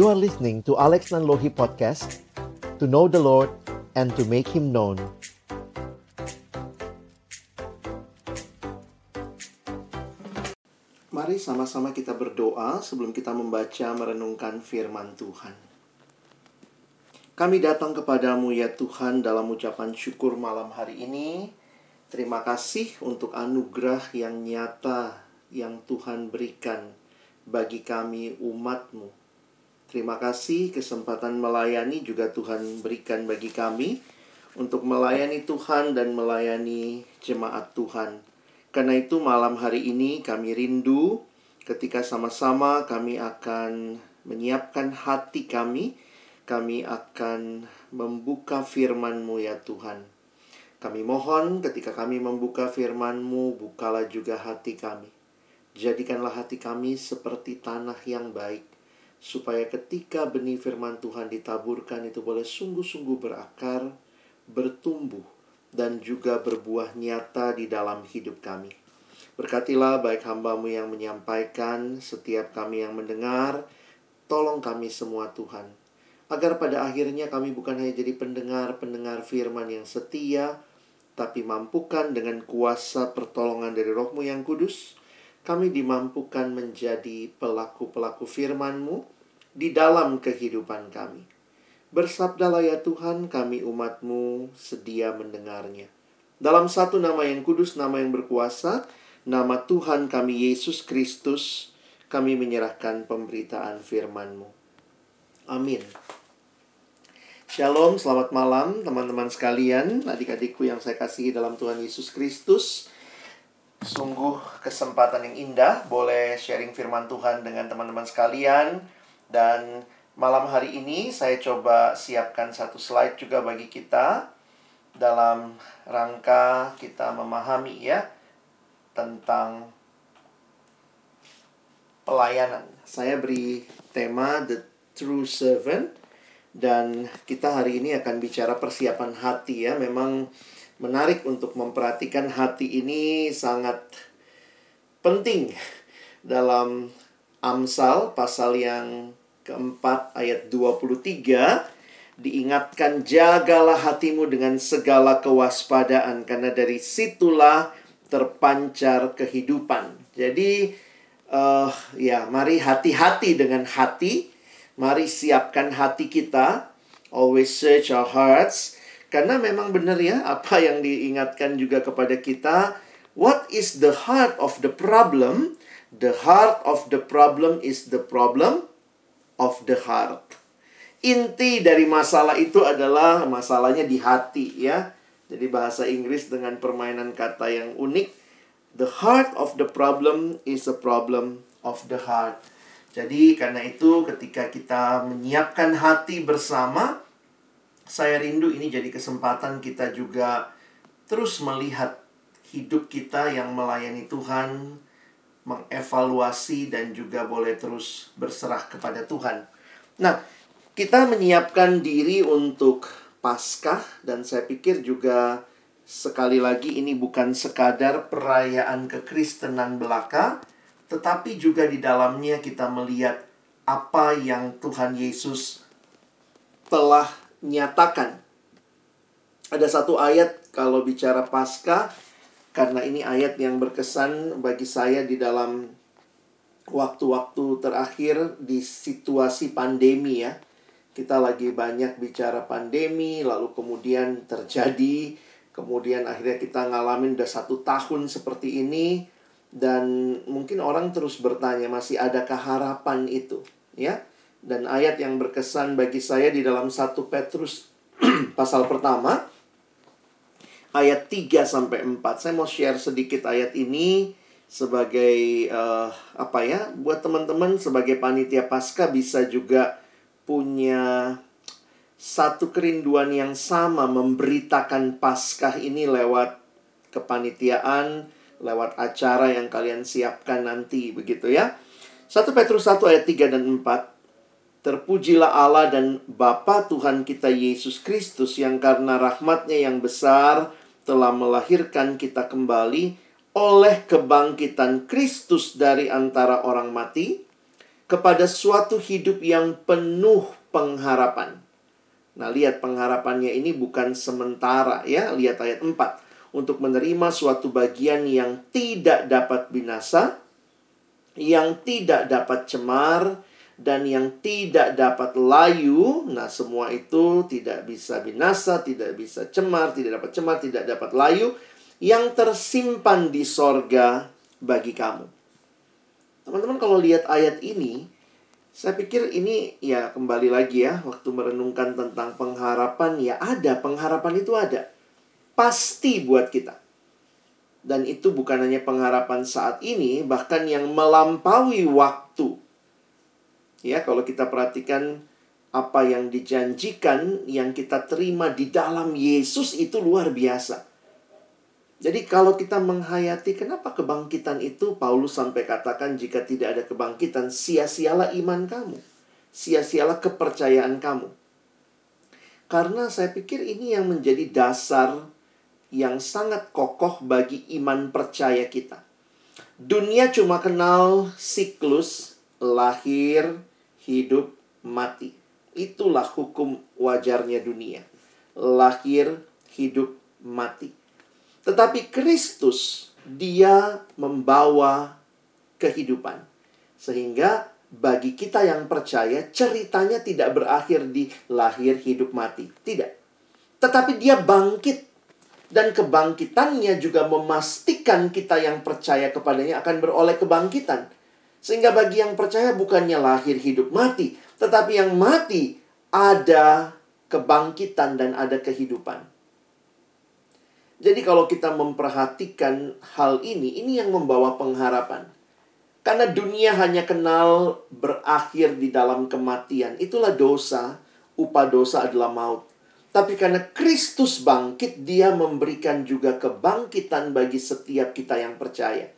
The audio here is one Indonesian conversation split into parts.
You are listening to Alex Nanlohi Podcast To know the Lord and to make Him known Mari sama-sama kita berdoa sebelum kita membaca merenungkan firman Tuhan. Kami datang kepadamu ya Tuhan dalam ucapan syukur malam hari ini. Terima kasih untuk anugerah yang nyata yang Tuhan berikan bagi kami umatmu. Terima kasih kesempatan melayani juga Tuhan berikan bagi kami untuk melayani Tuhan dan melayani jemaat Tuhan. Karena itu malam hari ini kami rindu ketika sama-sama kami akan menyiapkan hati kami, kami akan membuka firman-Mu ya Tuhan. Kami mohon ketika kami membuka firman-Mu, bukalah juga hati kami. Jadikanlah hati kami seperti tanah yang baik, supaya ketika benih firman Tuhan ditaburkan itu boleh sungguh-sungguh berakar, bertumbuh, dan juga berbuah nyata di dalam hidup kami. Berkatilah baik hambamu yang menyampaikan, setiap kami yang mendengar, tolong kami semua Tuhan. Agar pada akhirnya kami bukan hanya jadi pendengar-pendengar firman yang setia, tapi mampukan dengan kuasa pertolongan dari rohmu yang kudus, kami dimampukan menjadi pelaku-pelaku firman-Mu di dalam kehidupan kami. Bersabdalah ya Tuhan, kami umatmu sedia mendengarnya. Dalam satu nama yang kudus, nama yang berkuasa, nama Tuhan kami Yesus Kristus, kami menyerahkan pemberitaan firman-Mu. Amin. Shalom, selamat malam teman-teman sekalian, adik-adikku yang saya kasihi dalam Tuhan Yesus Kristus. Sungguh kesempatan yang indah, boleh sharing firman Tuhan dengan teman-teman sekalian. Dan malam hari ini saya coba siapkan satu slide juga bagi kita dalam rangka kita memahami ya tentang pelayanan. Saya beri tema The True Servant dan kita hari ini akan bicara persiapan hati ya. Memang menarik untuk memperhatikan hati ini sangat penting dalam Amsal pasal yang keempat ayat 23 diingatkan jagalah hatimu dengan segala kewaspadaan karena dari situlah terpancar kehidupan. Jadi uh, ya mari hati-hati dengan hati Mari siapkan hati kita. Always search our hearts. Karena memang benar ya, apa yang diingatkan juga kepada kita. What is the heart of the problem? The heart of the problem is the problem of the heart. Inti dari masalah itu adalah masalahnya di hati ya. Jadi bahasa Inggris dengan permainan kata yang unik. The heart of the problem is a problem of the heart. Jadi karena itu ketika kita menyiapkan hati bersama, saya rindu ini jadi kesempatan kita juga terus melihat hidup kita yang melayani Tuhan, mengevaluasi dan juga boleh terus berserah kepada Tuhan. Nah, kita menyiapkan diri untuk Paskah dan saya pikir juga sekali lagi ini bukan sekadar perayaan kekristenan belaka, tetapi juga di dalamnya kita melihat apa yang Tuhan Yesus telah nyatakan. Ada satu ayat kalau bicara pasca karena ini ayat yang berkesan bagi saya di dalam waktu-waktu terakhir di situasi pandemi ya. Kita lagi banyak bicara pandemi, lalu kemudian terjadi, kemudian akhirnya kita ngalamin udah satu tahun seperti ini, dan mungkin orang terus bertanya masih adakah harapan itu ya dan ayat yang berkesan bagi saya di dalam satu Petrus pasal pertama ayat 3 sampai 4 saya mau share sedikit ayat ini sebagai uh, apa ya buat teman-teman sebagai panitia pasca bisa juga punya satu kerinduan yang sama memberitakan paskah ini lewat kepanitiaan lewat acara yang kalian siapkan nanti begitu ya. 1 Petrus 1 ayat 3 dan 4 Terpujilah Allah dan Bapa Tuhan kita Yesus Kristus yang karena rahmatnya yang besar telah melahirkan kita kembali oleh kebangkitan Kristus dari antara orang mati kepada suatu hidup yang penuh pengharapan. Nah, lihat pengharapannya ini bukan sementara ya. Lihat ayat 4. Untuk menerima suatu bagian yang tidak dapat binasa, yang tidak dapat cemar, dan yang tidak dapat layu. Nah, semua itu tidak bisa binasa, tidak bisa cemar, tidak dapat cemar, tidak dapat layu. Yang tersimpan di sorga bagi kamu. Teman-teman kalau lihat ayat ini, saya pikir ini ya kembali lagi ya waktu merenungkan tentang pengharapan ya ada pengharapan itu ada pasti buat kita dan itu bukan hanya pengharapan saat ini bahkan yang melampaui waktu ya kalau kita perhatikan apa yang dijanjikan yang kita terima di dalam Yesus itu luar biasa jadi kalau kita menghayati kenapa kebangkitan itu Paulus sampai katakan jika tidak ada kebangkitan sia-sialah iman kamu. Sia-sialah kepercayaan kamu. Karena saya pikir ini yang menjadi dasar yang sangat kokoh bagi iman percaya kita. Dunia cuma kenal siklus lahir, hidup, mati. Itulah hukum wajarnya dunia. Lahir, hidup, mati. Tetapi Kristus dia membawa kehidupan. Sehingga bagi kita yang percaya ceritanya tidak berakhir di lahir hidup mati. Tidak. Tetapi dia bangkit dan kebangkitannya juga memastikan kita yang percaya kepadanya akan beroleh kebangkitan. Sehingga bagi yang percaya bukannya lahir hidup mati, tetapi yang mati ada kebangkitan dan ada kehidupan. Jadi kalau kita memperhatikan hal ini, ini yang membawa pengharapan. Karena dunia hanya kenal berakhir di dalam kematian. Itulah dosa, upah dosa adalah maut. Tapi karena Kristus bangkit, dia memberikan juga kebangkitan bagi setiap kita yang percaya.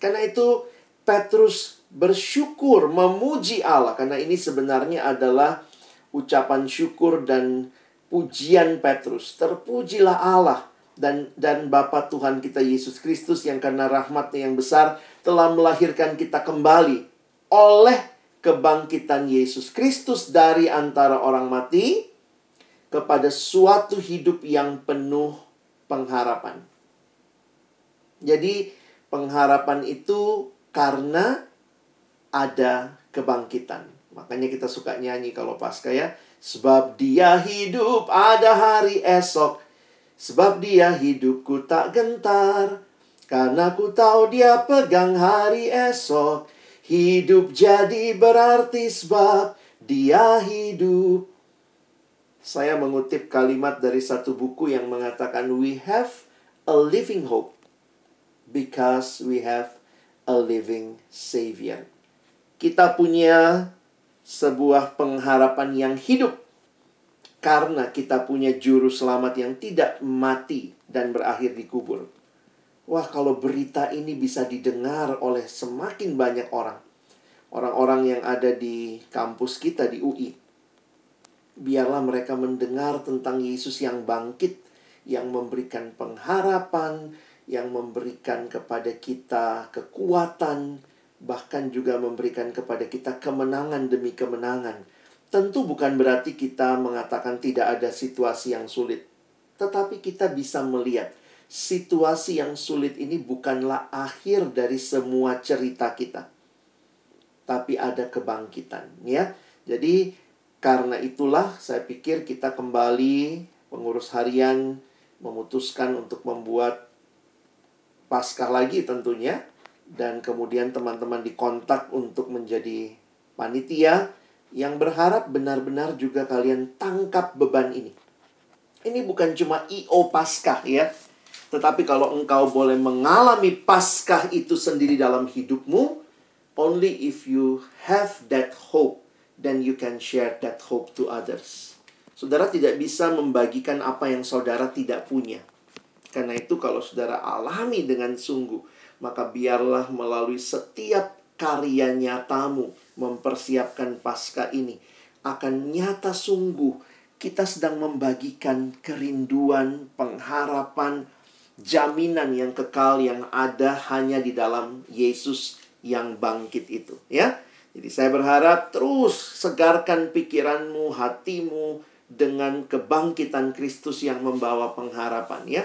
Karena itu Petrus bersyukur, memuji Allah. Karena ini sebenarnya adalah ucapan syukur dan pujian Petrus. Terpujilah Allah dan dan Bapa Tuhan kita Yesus Kristus yang karena rahmatnya yang besar telah melahirkan kita kembali oleh kebangkitan Yesus Kristus dari antara orang mati kepada suatu hidup yang penuh pengharapan. Jadi pengharapan itu karena ada kebangkitan. Makanya kita suka nyanyi kalau pasca ya. Sebab dia hidup ada hari esok Sebab dia hidupku tak gentar Karena ku tahu dia pegang hari esok Hidup jadi berarti sebab dia hidup Saya mengutip kalimat dari satu buku yang mengatakan We have a living hope Because we have a living Savior Kita punya sebuah pengharapan yang hidup karena kita punya juru selamat yang tidak mati dan berakhir di kubur. Wah, kalau berita ini bisa didengar oleh semakin banyak orang. Orang-orang yang ada di kampus kita di UI. Biarlah mereka mendengar tentang Yesus yang bangkit, yang memberikan pengharapan, yang memberikan kepada kita kekuatan, bahkan juga memberikan kepada kita kemenangan demi kemenangan. Tentu bukan berarti kita mengatakan tidak ada situasi yang sulit, tetapi kita bisa melihat situasi yang sulit ini bukanlah akhir dari semua cerita kita, tapi ada kebangkitan, ya. Jadi, karena itulah saya pikir kita kembali pengurus harian memutuskan untuk membuat paskah lagi tentunya dan kemudian teman-teman dikontak untuk menjadi panitia yang berharap benar-benar juga kalian tangkap beban ini. Ini bukan cuma IO Paskah ya. Tetapi kalau engkau boleh mengalami Paskah itu sendiri dalam hidupmu, only if you have that hope, then you can share that hope to others. Saudara tidak bisa membagikan apa yang saudara tidak punya. Karena itu kalau saudara alami dengan sungguh, maka biarlah melalui setiap karya nyatamu mempersiapkan pasca ini akan nyata sungguh kita sedang membagikan kerinduan, pengharapan, jaminan yang kekal yang ada hanya di dalam Yesus yang bangkit itu, ya. Jadi saya berharap terus segarkan pikiranmu, hatimu dengan kebangkitan Kristus yang membawa pengharapan ya.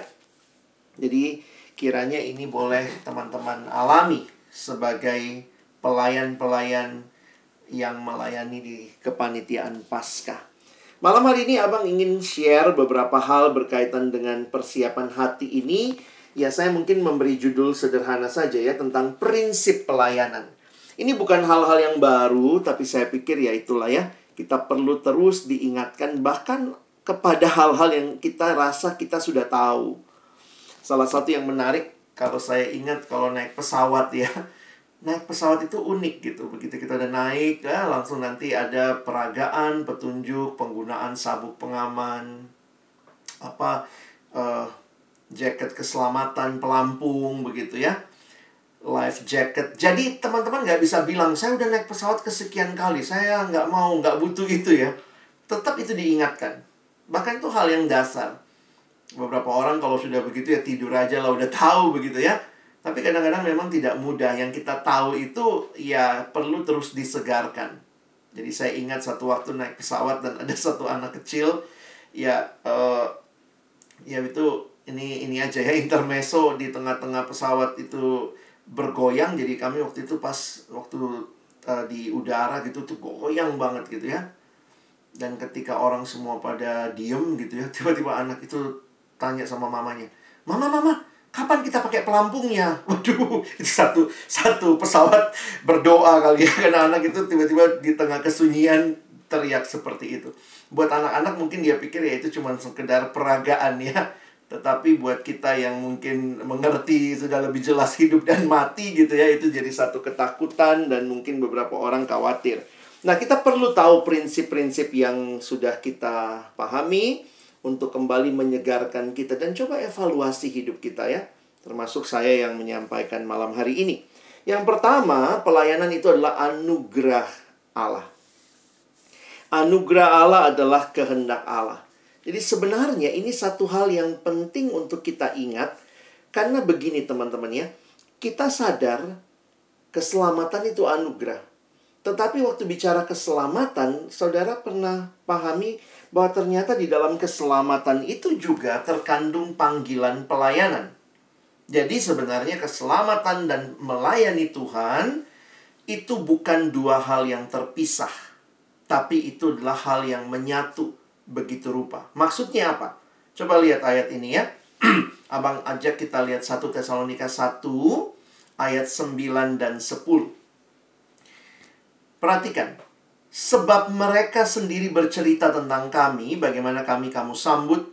Jadi kiranya ini boleh teman-teman alami sebagai pelayan-pelayan yang melayani di kepanitiaan Paskah. Malam hari ini Abang ingin share beberapa hal berkaitan dengan persiapan hati ini. Ya saya mungkin memberi judul sederhana saja ya tentang prinsip pelayanan. Ini bukan hal-hal yang baru, tapi saya pikir ya itulah ya. Kita perlu terus diingatkan bahkan kepada hal-hal yang kita rasa kita sudah tahu. Salah satu yang menarik kalau saya ingat kalau naik pesawat ya naik pesawat itu unik gitu. Begitu kita udah naik, ya langsung nanti ada peragaan, petunjuk, penggunaan sabuk pengaman, apa uh, jaket keselamatan, pelampung begitu ya. Life jacket. Jadi teman-teman nggak bisa bilang saya udah naik pesawat kesekian kali, saya nggak mau, nggak butuh itu ya. Tetap itu diingatkan. Bahkan itu hal yang dasar. Beberapa orang kalau sudah begitu ya tidur aja lah udah tahu begitu ya tapi kadang-kadang memang tidak mudah. Yang kita tahu itu ya perlu terus disegarkan. Jadi saya ingat satu waktu naik pesawat dan ada satu anak kecil ya uh, ya itu ini ini aja ya intermezzo di tengah-tengah pesawat itu bergoyang jadi kami waktu itu pas waktu uh, di udara gitu tuh goyang banget gitu ya dan ketika orang semua pada diem gitu ya tiba-tiba anak itu tanya sama mamanya mama mama kapan kita pakai pelampungnya? Waduh, itu satu satu pesawat berdoa kali ya karena anak itu tiba-tiba di tengah kesunyian teriak seperti itu. Buat anak-anak mungkin dia pikir ya itu cuma sekedar peragaan ya. Tetapi buat kita yang mungkin mengerti sudah lebih jelas hidup dan mati gitu ya, itu jadi satu ketakutan dan mungkin beberapa orang khawatir. Nah, kita perlu tahu prinsip-prinsip yang sudah kita pahami untuk kembali menyegarkan kita dan coba evaluasi hidup kita ya. Termasuk saya yang menyampaikan malam hari ini. Yang pertama, pelayanan itu adalah anugerah Allah. Anugerah Allah adalah kehendak Allah. Jadi sebenarnya ini satu hal yang penting untuk kita ingat karena begini teman-teman ya. Kita sadar keselamatan itu anugerah. Tetapi waktu bicara keselamatan, saudara pernah pahami bahwa ternyata di dalam keselamatan itu juga terkandung panggilan pelayanan. Jadi sebenarnya keselamatan dan melayani Tuhan itu bukan dua hal yang terpisah, tapi itu adalah hal yang menyatu begitu rupa. Maksudnya apa? Coba lihat ayat ini ya. Abang ajak kita lihat 1 Tesalonika 1 ayat 9 dan 10. Perhatikan. Sebab mereka sendiri bercerita tentang kami, bagaimana kami kamu sambut,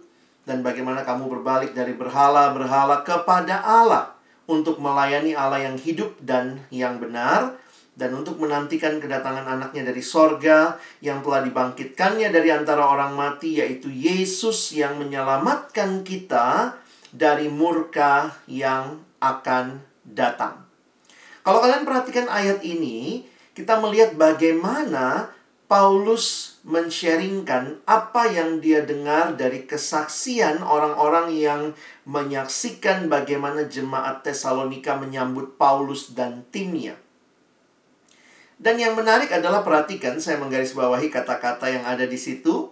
dan bagaimana kamu berbalik dari berhala-berhala kepada Allah untuk melayani Allah yang hidup dan yang benar, dan untuk menantikan kedatangan anaknya dari sorga yang telah dibangkitkannya dari antara orang mati, yaitu Yesus yang menyelamatkan kita dari murka yang akan datang. Kalau kalian perhatikan ayat ini, kita melihat bagaimana Paulus mensharingkan apa yang dia dengar dari kesaksian orang-orang yang menyaksikan bagaimana jemaat Tesalonika menyambut Paulus dan timnya. Dan yang menarik adalah perhatikan saya menggarisbawahi kata-kata yang ada di situ.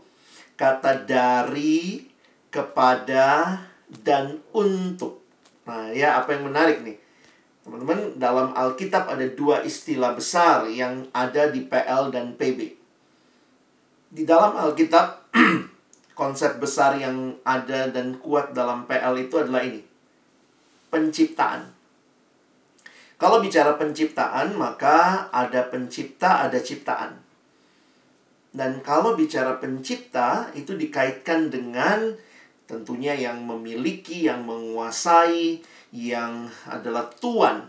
Kata dari, kepada, dan untuk. Nah, ya apa yang menarik nih? Teman-teman, dalam Alkitab ada dua istilah besar yang ada di PL dan PB. Di dalam Alkitab, konsep besar yang ada dan kuat dalam PL itu adalah ini. Penciptaan. Kalau bicara penciptaan, maka ada pencipta, ada ciptaan. Dan kalau bicara pencipta, itu dikaitkan dengan tentunya yang memiliki, yang menguasai, yang adalah Tuhan.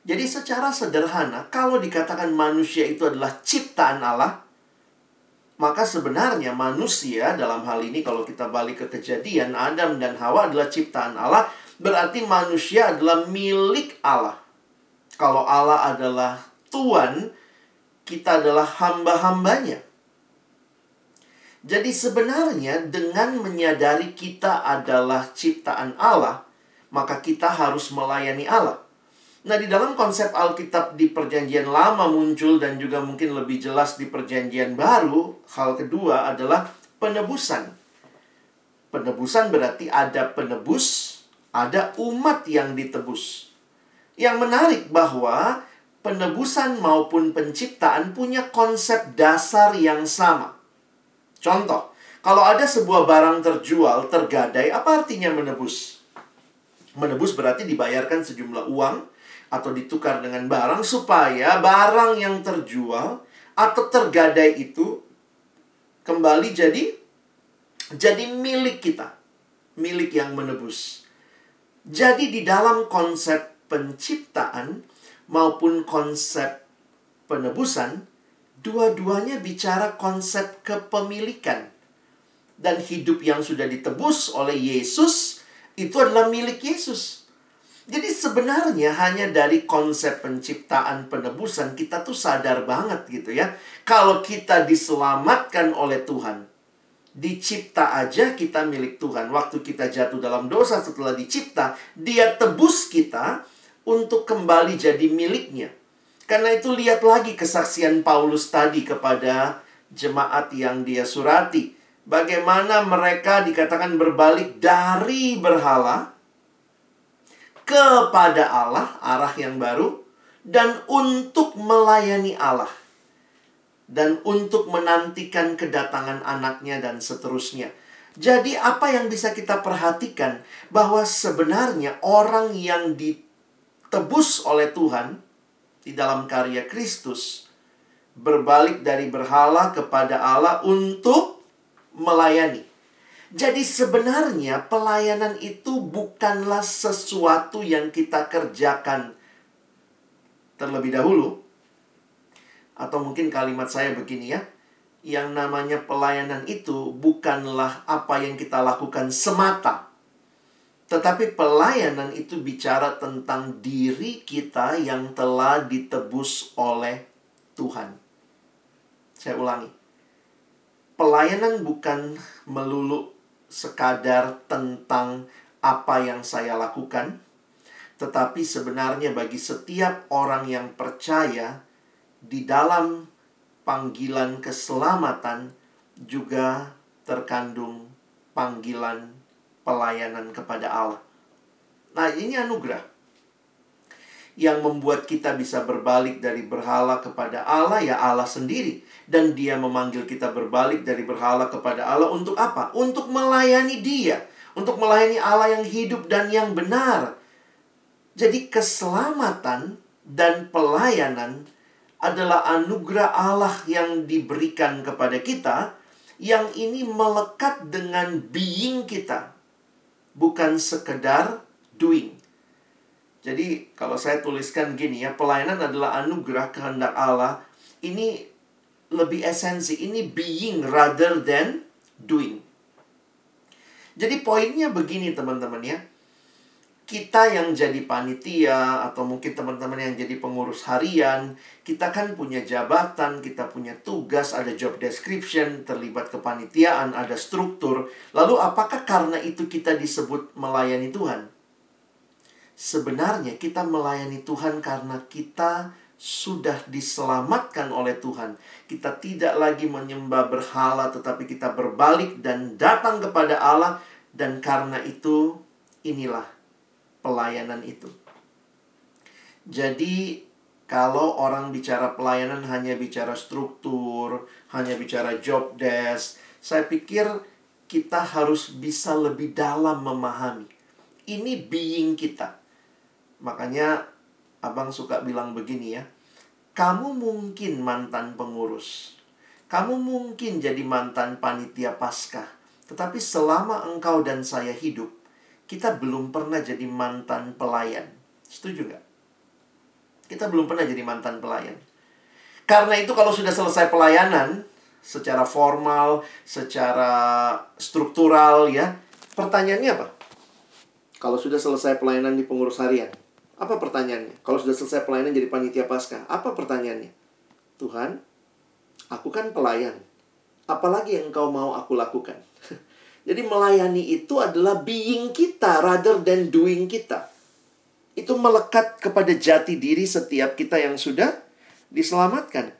Jadi secara sederhana, kalau dikatakan manusia itu adalah ciptaan Allah, maka sebenarnya manusia dalam hal ini kalau kita balik ke kejadian, Adam dan Hawa adalah ciptaan Allah, berarti manusia adalah milik Allah. Kalau Allah adalah Tuhan, kita adalah hamba-hambanya. Jadi sebenarnya dengan menyadari kita adalah ciptaan Allah, maka kita harus melayani Allah. Nah, di dalam konsep Alkitab di Perjanjian Lama muncul dan juga mungkin lebih jelas di Perjanjian Baru, hal kedua adalah penebusan. Penebusan berarti ada penebus, ada umat yang ditebus. Yang menarik bahwa penebusan maupun penciptaan punya konsep dasar yang sama. Contoh, kalau ada sebuah barang terjual, tergadai, apa artinya menebus? Menebus berarti dibayarkan sejumlah uang atau ditukar dengan barang supaya barang yang terjual atau tergadai itu kembali jadi jadi milik kita, milik yang menebus. Jadi di dalam konsep penciptaan maupun konsep penebusan, dua-duanya bicara konsep kepemilikan. Dan hidup yang sudah ditebus oleh Yesus itu adalah milik Yesus. Jadi sebenarnya hanya dari konsep penciptaan penebusan kita tuh sadar banget gitu ya. Kalau kita diselamatkan oleh Tuhan, dicipta aja kita milik Tuhan. Waktu kita jatuh dalam dosa setelah dicipta, dia tebus kita untuk kembali jadi miliknya. Karena itu lihat lagi kesaksian Paulus tadi kepada jemaat yang dia surati. Bagaimana mereka dikatakan berbalik dari berhala kepada Allah, arah yang baru, dan untuk melayani Allah, dan untuk menantikan kedatangan anaknya, dan seterusnya. Jadi, apa yang bisa kita perhatikan bahwa sebenarnya orang yang ditebus oleh Tuhan di dalam karya Kristus berbalik dari berhala kepada Allah untuk melayani. Jadi sebenarnya pelayanan itu bukanlah sesuatu yang kita kerjakan terlebih dahulu. Atau mungkin kalimat saya begini ya. Yang namanya pelayanan itu bukanlah apa yang kita lakukan semata. Tetapi pelayanan itu bicara tentang diri kita yang telah ditebus oleh Tuhan. Saya ulangi. Pelayanan bukan melulu sekadar tentang apa yang saya lakukan, tetapi sebenarnya bagi setiap orang yang percaya di dalam panggilan keselamatan juga terkandung panggilan pelayanan kepada Allah. Nah, ini anugerah yang membuat kita bisa berbalik dari berhala kepada Allah ya Allah sendiri dan dia memanggil kita berbalik dari berhala kepada Allah untuk apa? Untuk melayani dia, untuk melayani Allah yang hidup dan yang benar. Jadi keselamatan dan pelayanan adalah anugerah Allah yang diberikan kepada kita yang ini melekat dengan being kita. Bukan sekedar doing. Jadi kalau saya tuliskan gini ya, pelayanan adalah anugerah kehendak Allah. Ini lebih esensi. Ini being rather than doing. Jadi poinnya begini teman-teman ya. Kita yang jadi panitia atau mungkin teman-teman yang jadi pengurus harian, kita kan punya jabatan, kita punya tugas, ada job description, terlibat kepanitiaan, ada struktur. Lalu apakah karena itu kita disebut melayani Tuhan? Sebenarnya kita melayani Tuhan karena kita sudah diselamatkan oleh Tuhan. Kita tidak lagi menyembah berhala, tetapi kita berbalik dan datang kepada Allah, dan karena itu, inilah pelayanan itu. Jadi, kalau orang bicara pelayanan hanya bicara struktur, hanya bicara job desk, saya pikir kita harus bisa lebih dalam memahami. Ini being kita. Makanya abang suka bilang begini ya. Kamu mungkin mantan pengurus. Kamu mungkin jadi mantan panitia paskah. Tetapi selama engkau dan saya hidup, kita belum pernah jadi mantan pelayan. Setuju nggak? Kita belum pernah jadi mantan pelayan. Karena itu kalau sudah selesai pelayanan, secara formal, secara struktural ya, pertanyaannya apa? Kalau sudah selesai pelayanan di pengurus harian, apa pertanyaannya? Kalau sudah selesai pelayanan jadi panitia pasca, apa pertanyaannya? Tuhan, aku kan pelayan. Apalagi yang engkau mau aku lakukan? jadi melayani itu adalah being kita rather than doing kita. itu melekat kepada jati diri setiap kita yang sudah diselamatkan.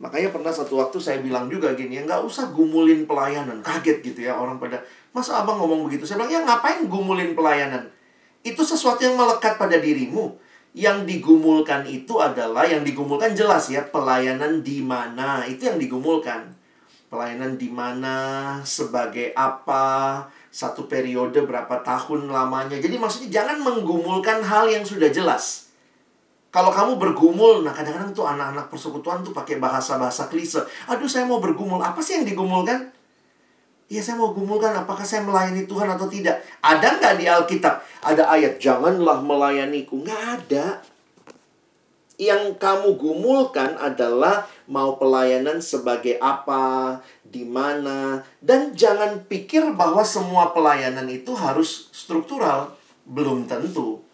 Makanya pernah satu waktu saya bilang juga gini, ya nggak usah gumulin pelayanan. Kaget gitu ya orang pada, masa abang ngomong begitu? Saya bilang, ya ngapain gumulin pelayanan? Itu sesuatu yang melekat pada dirimu. Yang digumulkan itu adalah, yang digumulkan jelas ya, pelayanan di mana. Itu yang digumulkan. Pelayanan di mana, sebagai apa, satu periode berapa tahun lamanya. Jadi maksudnya jangan menggumulkan hal yang sudah jelas. Kalau kamu bergumul, nah kadang-kadang tuh anak-anak persekutuan tuh pakai bahasa-bahasa klise. Aduh, saya mau bergumul. Apa sih yang digumulkan? Ya, saya mau gumulkan apakah saya melayani Tuhan atau tidak. Ada nggak di Alkitab? Ada ayat, janganlah melayaniku. Nggak ada. Yang kamu gumulkan adalah mau pelayanan sebagai apa, di mana, dan jangan pikir bahwa semua pelayanan itu harus struktural. Belum tentu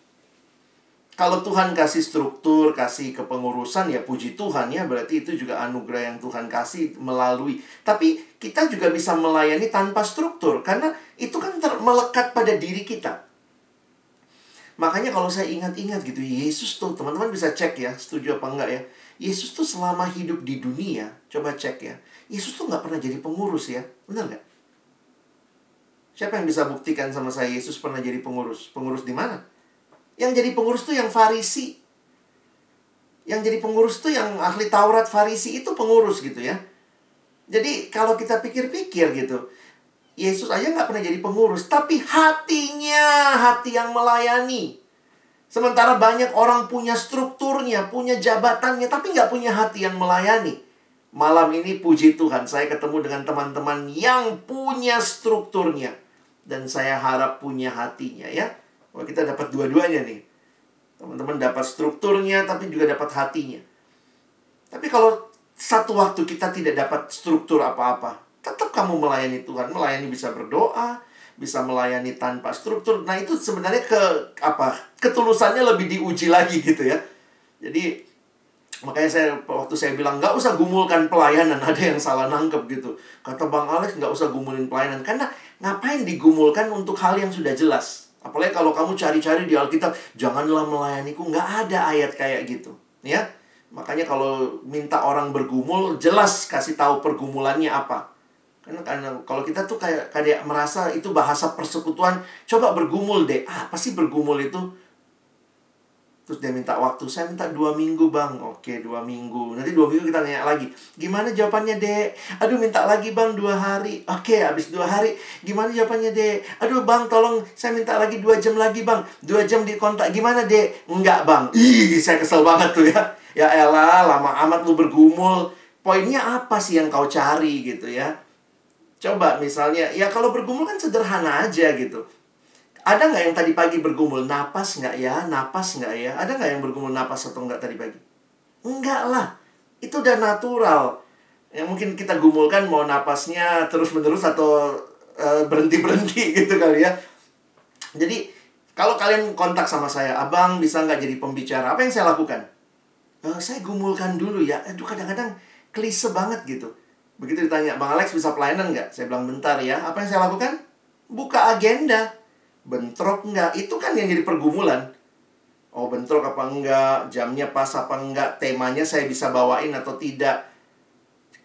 kalau Tuhan kasih struktur, kasih kepengurusan ya puji Tuhan ya berarti itu juga anugerah yang Tuhan kasih melalui. Tapi kita juga bisa melayani tanpa struktur karena itu kan melekat pada diri kita. Makanya kalau saya ingat-ingat gitu, Yesus tuh teman-teman bisa cek ya, setuju apa enggak ya? Yesus tuh selama hidup di dunia, coba cek ya. Yesus tuh nggak pernah jadi pengurus ya, benar nggak? Siapa yang bisa buktikan sama saya Yesus pernah jadi pengurus? Pengurus di mana? Yang jadi pengurus tuh yang Farisi. Yang jadi pengurus tuh yang ahli Taurat Farisi itu pengurus gitu ya. Jadi kalau kita pikir-pikir gitu, Yesus aja nggak pernah jadi pengurus, tapi hatinya hati yang melayani. Sementara banyak orang punya strukturnya, punya jabatannya, tapi nggak punya hati yang melayani. Malam ini puji Tuhan, saya ketemu dengan teman-teman yang punya strukturnya. Dan saya harap punya hatinya ya. Wah, kita dapat dua-duanya nih. Teman-teman dapat strukturnya, tapi juga dapat hatinya. Tapi kalau satu waktu kita tidak dapat struktur apa-apa, tetap kamu melayani Tuhan. Melayani bisa berdoa, bisa melayani tanpa struktur. Nah, itu sebenarnya ke apa? Ketulusannya lebih diuji lagi gitu ya. Jadi makanya saya waktu saya bilang nggak usah gumulkan pelayanan ada yang salah nangkep gitu kata bang Alex nggak usah gumulin pelayanan karena ngapain digumulkan untuk hal yang sudah jelas Apalagi kalau kamu cari-cari di Alkitab, janganlah melayaniku. Nggak ada ayat kayak gitu. Ya, Makanya kalau minta orang bergumul, jelas kasih tahu pergumulannya apa. Karena, karena kalau kita tuh kayak kayak merasa itu bahasa persekutuan, coba bergumul deh. Ah, apa sih bergumul itu? Terus dia minta waktu, saya minta dua minggu bang. Oke, dua minggu. Nanti dua minggu kita nanya lagi. Gimana jawabannya dek? Aduh minta lagi bang dua hari. Oke, habis dua hari. Gimana jawabannya dek? Aduh bang tolong saya minta lagi dua jam lagi bang. Dua jam di kontak. Gimana dek? Enggak bang. Ih, saya kesel banget tuh ya. Ya elah, lama amat lu bergumul. Poinnya apa sih yang kau cari gitu ya? Coba misalnya Ya kalau bergumul kan sederhana aja gitu ada nggak yang tadi pagi bergumul napas nggak ya, napas nggak ya? Ada nggak yang bergumul napas atau nggak tadi pagi? Enggak lah, itu udah natural. Yang mungkin kita gumulkan mau napasnya terus menerus atau eh, berhenti berhenti gitu kali ya. Jadi kalau kalian kontak sama saya, abang bisa nggak jadi pembicara? Apa yang saya lakukan? Uh, saya gumulkan dulu ya. Aduh kadang-kadang klise banget gitu. Begitu ditanya, Bang Alex bisa pelayanan nggak? Saya bilang bentar ya. Apa yang saya lakukan? Buka agenda bentrok enggak itu kan yang jadi pergumulan oh bentrok apa enggak jamnya pas apa enggak temanya saya bisa bawain atau tidak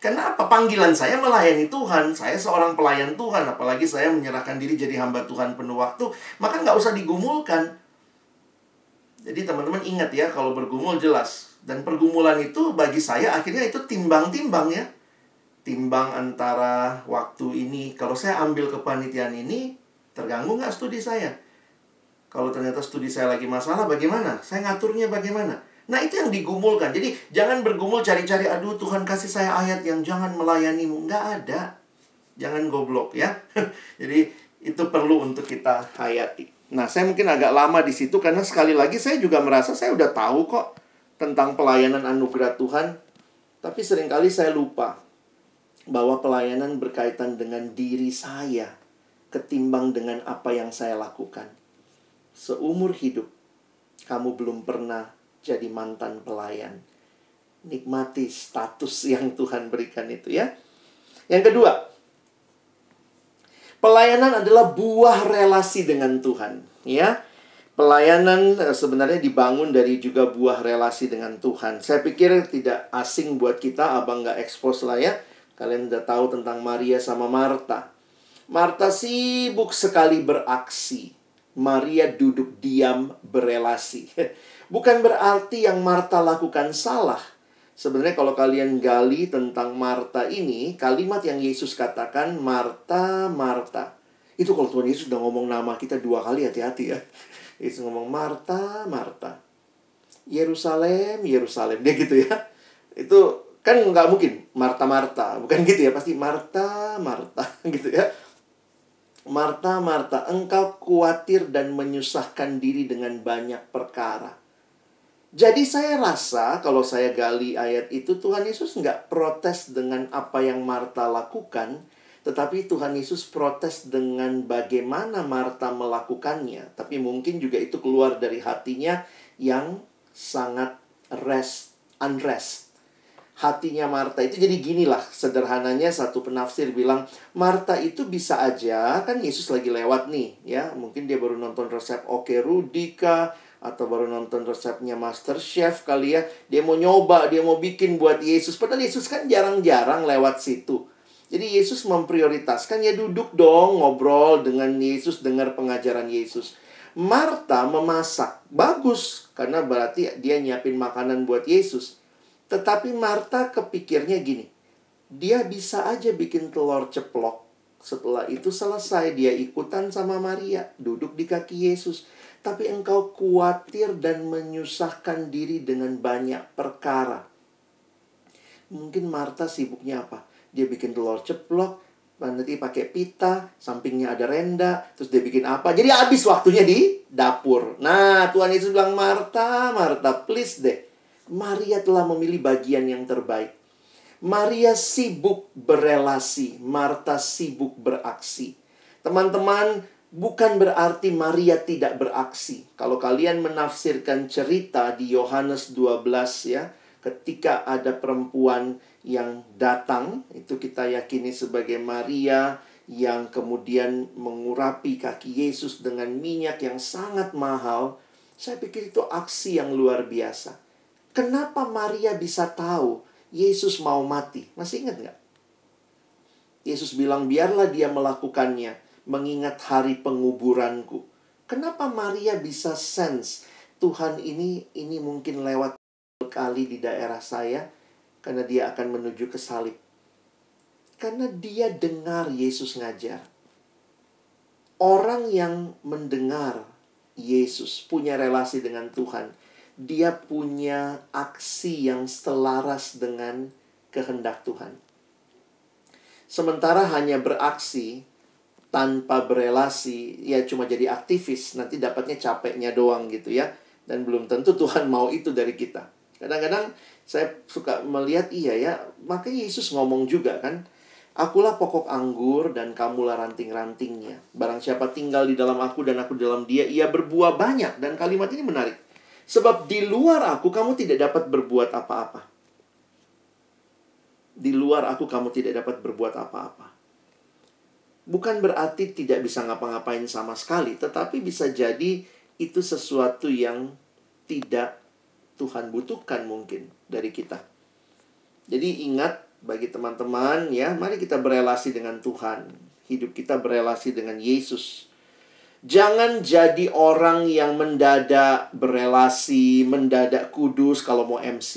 Kenapa panggilan saya melayani Tuhan? Saya seorang pelayan Tuhan, apalagi saya menyerahkan diri jadi hamba Tuhan penuh waktu, maka nggak usah digumulkan. Jadi teman-teman ingat ya, kalau bergumul jelas. Dan pergumulan itu bagi saya akhirnya itu timbang-timbang ya. Timbang antara waktu ini, kalau saya ambil kepanitiaan ini, Terganggu nggak studi saya? Kalau ternyata studi saya lagi masalah, bagaimana? Saya ngaturnya bagaimana? Nah, itu yang digumulkan. Jadi, jangan bergumul cari-cari, aduh Tuhan kasih saya ayat yang jangan melayanimu. Nggak ada. Jangan goblok ya. Jadi, itu perlu untuk kita hayati. Nah, saya mungkin agak lama di situ karena sekali lagi saya juga merasa saya udah tahu kok tentang pelayanan anugerah Tuhan. Tapi sering kali saya lupa bahwa pelayanan berkaitan dengan diri saya ketimbang dengan apa yang saya lakukan. Seumur hidup, kamu belum pernah jadi mantan pelayan. Nikmati status yang Tuhan berikan itu ya. Yang kedua, pelayanan adalah buah relasi dengan Tuhan, ya. Pelayanan eh, sebenarnya dibangun dari juga buah relasi dengan Tuhan. Saya pikir tidak asing buat kita, abang nggak expose lah ya. Kalian udah tahu tentang Maria sama Marta. Marta sibuk sekali beraksi. Maria duduk diam berelasi. Bukan berarti yang Marta lakukan salah. Sebenarnya kalau kalian gali tentang Marta ini, kalimat yang Yesus katakan, Marta, Marta. Itu kalau Tuhan Yesus udah ngomong nama kita dua kali, hati-hati ya. Yesus ngomong Marta, Marta. Yerusalem, Yerusalem. Dia gitu ya. Itu kan nggak mungkin Marta, Marta. Bukan gitu ya. Pasti Marta, Marta. Gitu ya. Marta, Marta, engkau khawatir dan menyusahkan diri dengan banyak perkara. Jadi saya rasa kalau saya gali ayat itu Tuhan Yesus nggak protes dengan apa yang Marta lakukan, tetapi Tuhan Yesus protes dengan bagaimana Marta melakukannya. Tapi mungkin juga itu keluar dari hatinya yang sangat rest, unrest. Hatinya Marta itu jadi gini lah sederhananya satu penafsir bilang Marta itu bisa aja kan Yesus lagi lewat nih ya mungkin dia baru nonton resep Oke Rudika atau baru nonton resepnya Master Chef kali ya dia mau nyoba dia mau bikin buat Yesus padahal Yesus kan jarang-jarang lewat situ jadi Yesus memprioritaskan ya duduk dong ngobrol dengan Yesus, dengar pengajaran Yesus. Marta memasak. Bagus karena berarti dia nyiapin makanan buat Yesus. Tetapi Marta kepikirnya gini. Dia bisa aja bikin telur ceplok. Setelah itu selesai dia ikutan sama Maria, duduk di kaki Yesus. Tapi engkau khawatir dan menyusahkan diri dengan banyak perkara. Mungkin Marta sibuknya apa? dia bikin telur ceplok, nanti pakai pita, sampingnya ada renda, terus dia bikin apa? Jadi habis waktunya di dapur. Nah, Tuhan Yesus bilang, Marta, Marta, please deh. Maria telah memilih bagian yang terbaik. Maria sibuk berelasi, Marta sibuk beraksi. Teman-teman, bukan berarti Maria tidak beraksi. Kalau kalian menafsirkan cerita di Yohanes 12 ya, ketika ada perempuan yang datang itu kita yakini sebagai Maria yang kemudian mengurapi kaki Yesus dengan minyak yang sangat mahal. Saya pikir itu aksi yang luar biasa. Kenapa Maria bisa tahu Yesus mau mati? Masih ingat nggak? Yesus bilang, biarlah dia melakukannya, mengingat hari penguburanku. Kenapa Maria bisa sense Tuhan ini ini mungkin lewat kali di daerah saya karena dia akan menuju ke salib. Karena dia dengar Yesus ngajar. Orang yang mendengar Yesus punya relasi dengan Tuhan, dia punya aksi yang selaras dengan kehendak Tuhan. Sementara hanya beraksi tanpa berelasi, ya cuma jadi aktivis, nanti dapatnya capeknya doang gitu ya. Dan belum tentu Tuhan mau itu dari kita. Kadang-kadang saya suka melihat iya ya, makanya Yesus ngomong juga kan, Akulah pokok anggur dan kamulah ranting-rantingnya. Barang siapa tinggal di dalam aku dan aku dalam dia, ia berbuah banyak. Dan kalimat ini menarik. Sebab di luar aku kamu tidak dapat berbuat apa-apa. Di luar aku kamu tidak dapat berbuat apa-apa. Bukan berarti tidak bisa ngapa-ngapain sama sekali, tetapi bisa jadi itu sesuatu yang tidak Tuhan butuhkan mungkin dari kita. Jadi ingat bagi teman-teman ya, mari kita berelasi dengan Tuhan. Hidup kita berelasi dengan Yesus. Jangan jadi orang yang mendadak berelasi, mendadak kudus kalau mau MC,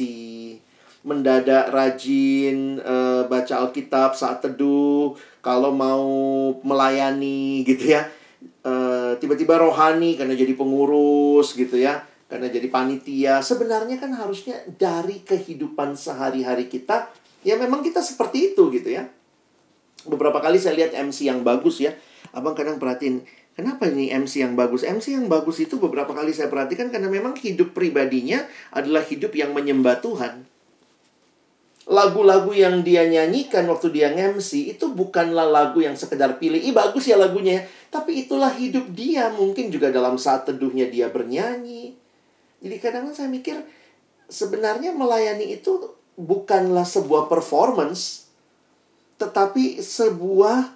mendadak rajin uh, baca Alkitab saat teduh, kalau mau melayani gitu ya. Uh, tiba-tiba rohani karena jadi pengurus gitu ya karena jadi panitia. Sebenarnya kan harusnya dari kehidupan sehari-hari kita, ya memang kita seperti itu gitu ya. Beberapa kali saya lihat MC yang bagus ya. Abang kadang perhatiin, kenapa ini MC yang bagus? MC yang bagus itu beberapa kali saya perhatikan karena memang hidup pribadinya adalah hidup yang menyembah Tuhan. Lagu-lagu yang dia nyanyikan waktu dia MC itu bukanlah lagu yang sekedar pilih, ih bagus ya lagunya, tapi itulah hidup dia. Mungkin juga dalam saat teduhnya dia bernyanyi, jadi kadang-kadang saya mikir sebenarnya melayani itu bukanlah sebuah performance tetapi sebuah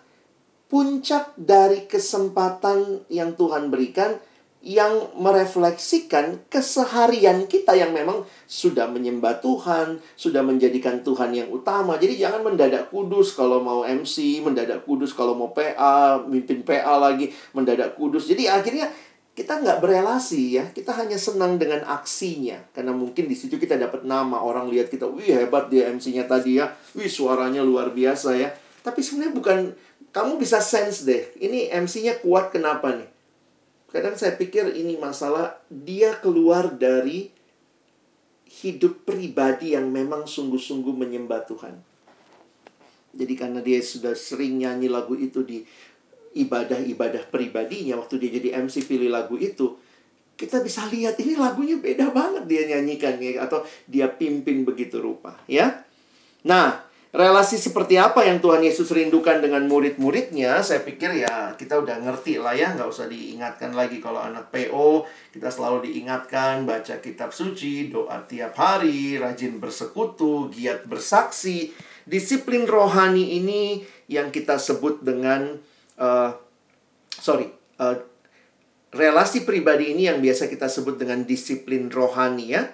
puncak dari kesempatan yang Tuhan berikan yang merefleksikan keseharian kita yang memang sudah menyembah Tuhan, sudah menjadikan Tuhan yang utama. Jadi jangan mendadak kudus kalau mau MC, mendadak kudus kalau mau PA, mimpin PA lagi, mendadak kudus. Jadi akhirnya kita nggak berelasi ya, kita hanya senang dengan aksinya. Karena mungkin di situ kita dapat nama, orang lihat kita, wih hebat dia MC-nya tadi ya, wih suaranya luar biasa ya. Tapi sebenarnya bukan, kamu bisa sense deh, ini MC-nya kuat kenapa nih? Kadang saya pikir ini masalah dia keluar dari hidup pribadi yang memang sungguh-sungguh menyembah Tuhan. Jadi karena dia sudah sering nyanyi lagu itu di ibadah-ibadah pribadinya waktu dia jadi MC pilih lagu itu, kita bisa lihat ini lagunya beda banget dia nyanyikan ya atau dia pimpin begitu rupa ya. Nah, relasi seperti apa yang Tuhan Yesus rindukan dengan murid-muridnya, saya pikir ya kita udah ngerti lah ya, nggak usah diingatkan lagi kalau anak PO, kita selalu diingatkan baca kitab suci, doa tiap hari, rajin bersekutu, giat bersaksi, disiplin rohani ini yang kita sebut dengan, uh, sorry, uh, relasi pribadi ini yang biasa kita sebut dengan disiplin rohani ya.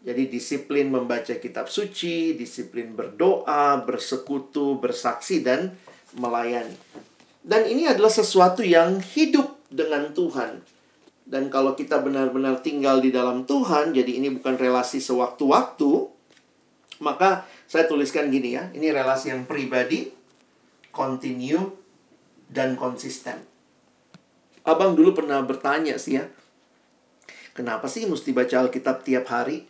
Jadi disiplin membaca kitab suci, disiplin berdoa, bersekutu, bersaksi dan melayani. Dan ini adalah sesuatu yang hidup dengan Tuhan. Dan kalau kita benar-benar tinggal di dalam Tuhan, jadi ini bukan relasi sewaktu-waktu, maka saya tuliskan gini ya, ini relasi yang pribadi, continue, dan konsisten. Abang dulu pernah bertanya sih ya, kenapa sih mesti baca Alkitab tiap hari?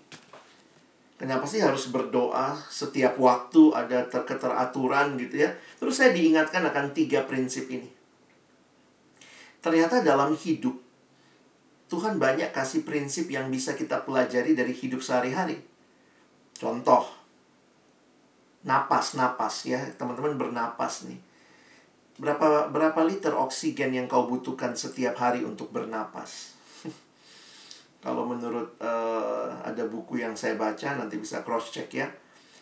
Kenapa sih harus berdoa setiap waktu ada ter keteraturan gitu ya? Terus saya diingatkan akan tiga prinsip ini. Ternyata dalam hidup Tuhan banyak kasih prinsip yang bisa kita pelajari dari hidup sehari-hari. Contoh, napas, napas ya, teman-teman bernapas nih. Berapa berapa liter oksigen yang kau butuhkan setiap hari untuk bernapas? Kalau menurut uh, ada buku yang saya baca nanti bisa cross check ya.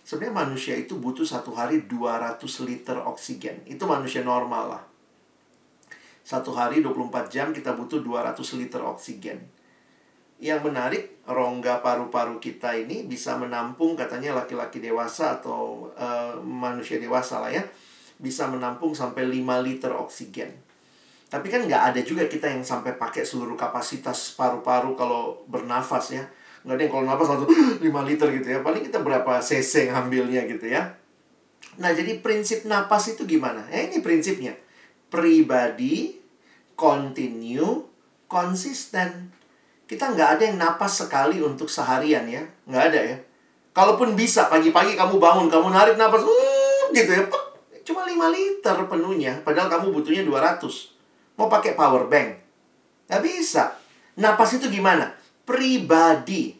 Sebenarnya manusia itu butuh satu hari 200 liter oksigen. Itu manusia normal lah. Satu hari 24 jam kita butuh 200 liter oksigen. Yang menarik, rongga paru-paru kita ini bisa menampung katanya laki-laki dewasa atau uh, manusia dewasa lah ya. Bisa menampung sampai 5 liter oksigen. Tapi kan nggak ada juga kita yang sampai pakai seluruh kapasitas paru-paru kalau bernafas ya. Nggak ada yang kalau nafas langsung 5 liter gitu ya. Paling kita berapa cc ngambilnya gitu ya. Nah, jadi prinsip napas itu gimana? Eh, ini prinsipnya. Pribadi, continue, konsisten. Kita nggak ada yang napas sekali untuk seharian ya. Nggak ada ya. Kalaupun bisa, pagi-pagi kamu bangun, kamu narik napas, uh, gitu ya. Cuma 5 liter penuhnya. Padahal kamu butuhnya 200. Mau pakai power bank. Nggak bisa. Napas itu gimana? Pribadi.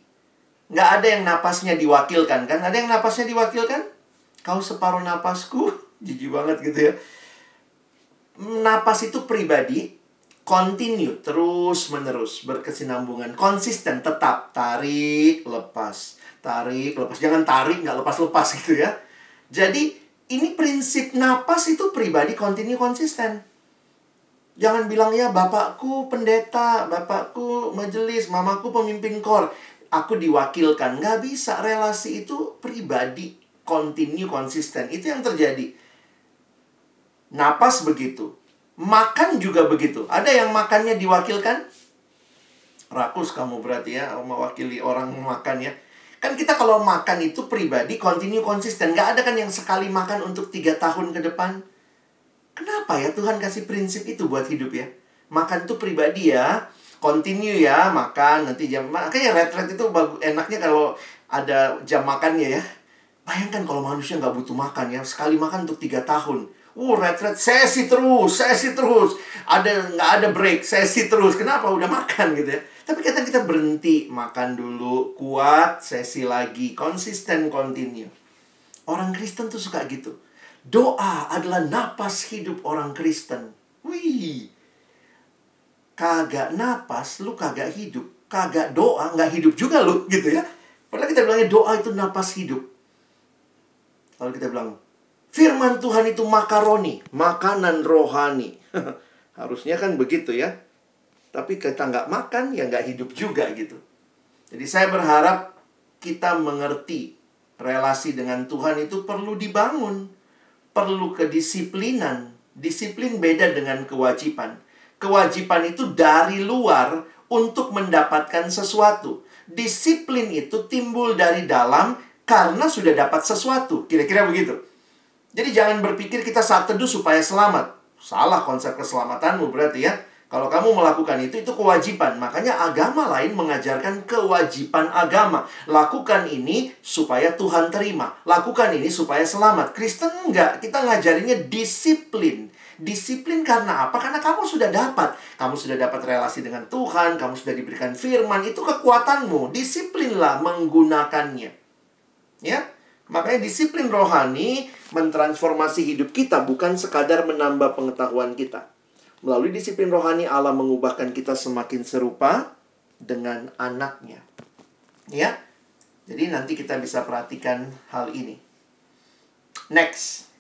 Nggak ada yang napasnya diwakilkan kan? Ada yang napasnya diwakilkan? Kau separuh napasku. Jijik banget gitu ya. Napas itu pribadi. Continue. Terus menerus. Berkesinambungan. Konsisten. Tetap. Tarik. Lepas. Tarik. Lepas. Jangan tarik. Nggak lepas-lepas gitu ya. Jadi ini prinsip napas itu pribadi. Continue konsisten. Jangan bilang ya bapakku pendeta, bapakku majelis, mamaku pemimpin kor. Aku diwakilkan. Nggak bisa. Relasi itu pribadi. Continue, konsisten. Itu yang terjadi. Napas begitu. Makan juga begitu. Ada yang makannya diwakilkan? Rakus kamu berarti ya, mewakili orang makan ya. Kan kita kalau makan itu pribadi, continue, konsisten. Nggak ada kan yang sekali makan untuk tiga tahun ke depan Kenapa ya Tuhan kasih prinsip itu buat hidup ya? Makan tuh pribadi ya, continue ya makan nanti jam makanya red itu bagus enaknya kalau ada jam makannya ya. Bayangkan kalau manusia nggak butuh makan ya sekali makan untuk tiga tahun. Uh, red sesi terus, sesi terus. Ada nggak ada break, sesi terus. Kenapa? Udah makan gitu ya. Tapi kadang kita berhenti makan dulu, kuat, sesi lagi, konsisten, continue. Orang Kristen tuh suka gitu Doa adalah napas hidup orang Kristen. Wih. Kagak napas, lu kagak hidup. Kagak doa, nggak hidup juga lu, gitu ya. Padahal kita bilangnya doa itu napas hidup. Lalu kita bilang, firman Tuhan itu makaroni, makanan rohani. Harusnya kan begitu ya. Tapi kita nggak makan, ya nggak hidup juga gitu. Jadi saya berharap kita mengerti relasi dengan Tuhan itu perlu dibangun. Perlu kedisiplinan. Disiplin beda dengan kewajiban. Kewajiban itu dari luar untuk mendapatkan sesuatu. Disiplin itu timbul dari dalam karena sudah dapat sesuatu. Kira-kira begitu. Jadi jangan berpikir kita saat teduh supaya selamat. Salah konsep keselamatanmu berarti ya. Kalau kamu melakukan itu, itu kewajiban. Makanya agama lain mengajarkan kewajiban agama. Lakukan ini supaya Tuhan terima. Lakukan ini supaya selamat. Kristen enggak. Kita ngajarinnya disiplin. Disiplin karena apa? Karena kamu sudah dapat. Kamu sudah dapat relasi dengan Tuhan. Kamu sudah diberikan firman. Itu kekuatanmu. Disiplinlah menggunakannya. Ya, Makanya disiplin rohani mentransformasi hidup kita bukan sekadar menambah pengetahuan kita. Melalui disiplin rohani Allah mengubahkan kita semakin serupa dengan anaknya. Ya. Jadi nanti kita bisa perhatikan hal ini. Next.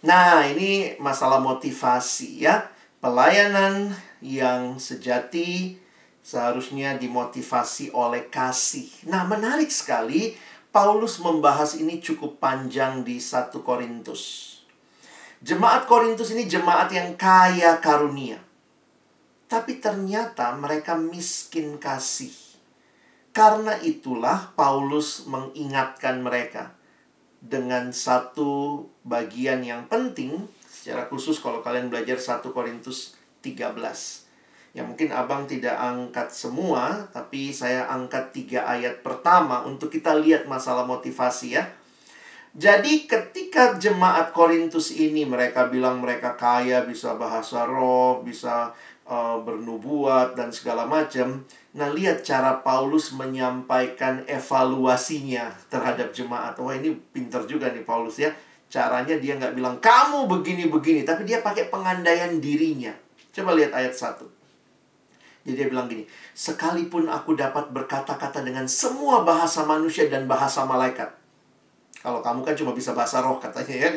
Nah, ini masalah motivasi ya. Pelayanan yang sejati seharusnya dimotivasi oleh kasih. Nah, menarik sekali Paulus membahas ini cukup panjang di 1 Korintus. Jemaat Korintus ini jemaat yang kaya karunia. Tapi ternyata mereka miskin kasih. Karena itulah Paulus mengingatkan mereka dengan satu bagian yang penting secara khusus kalau kalian belajar 1 Korintus 13. Ya mungkin abang tidak angkat semua, tapi saya angkat tiga ayat pertama untuk kita lihat masalah motivasi ya. Jadi ketika jemaat Korintus ini mereka bilang mereka kaya, bisa bahasa roh, bisa uh, bernubuat dan segala macam. Nah, lihat cara Paulus menyampaikan evaluasinya terhadap jemaat. Wah, ini pinter juga nih Paulus ya. Caranya dia nggak bilang kamu begini-begini, tapi dia pakai pengandaian dirinya. Coba lihat ayat 1. Jadi dia bilang gini, sekalipun aku dapat berkata-kata dengan semua bahasa manusia dan bahasa malaikat, kalau kamu kan cuma bisa bahasa roh katanya ya.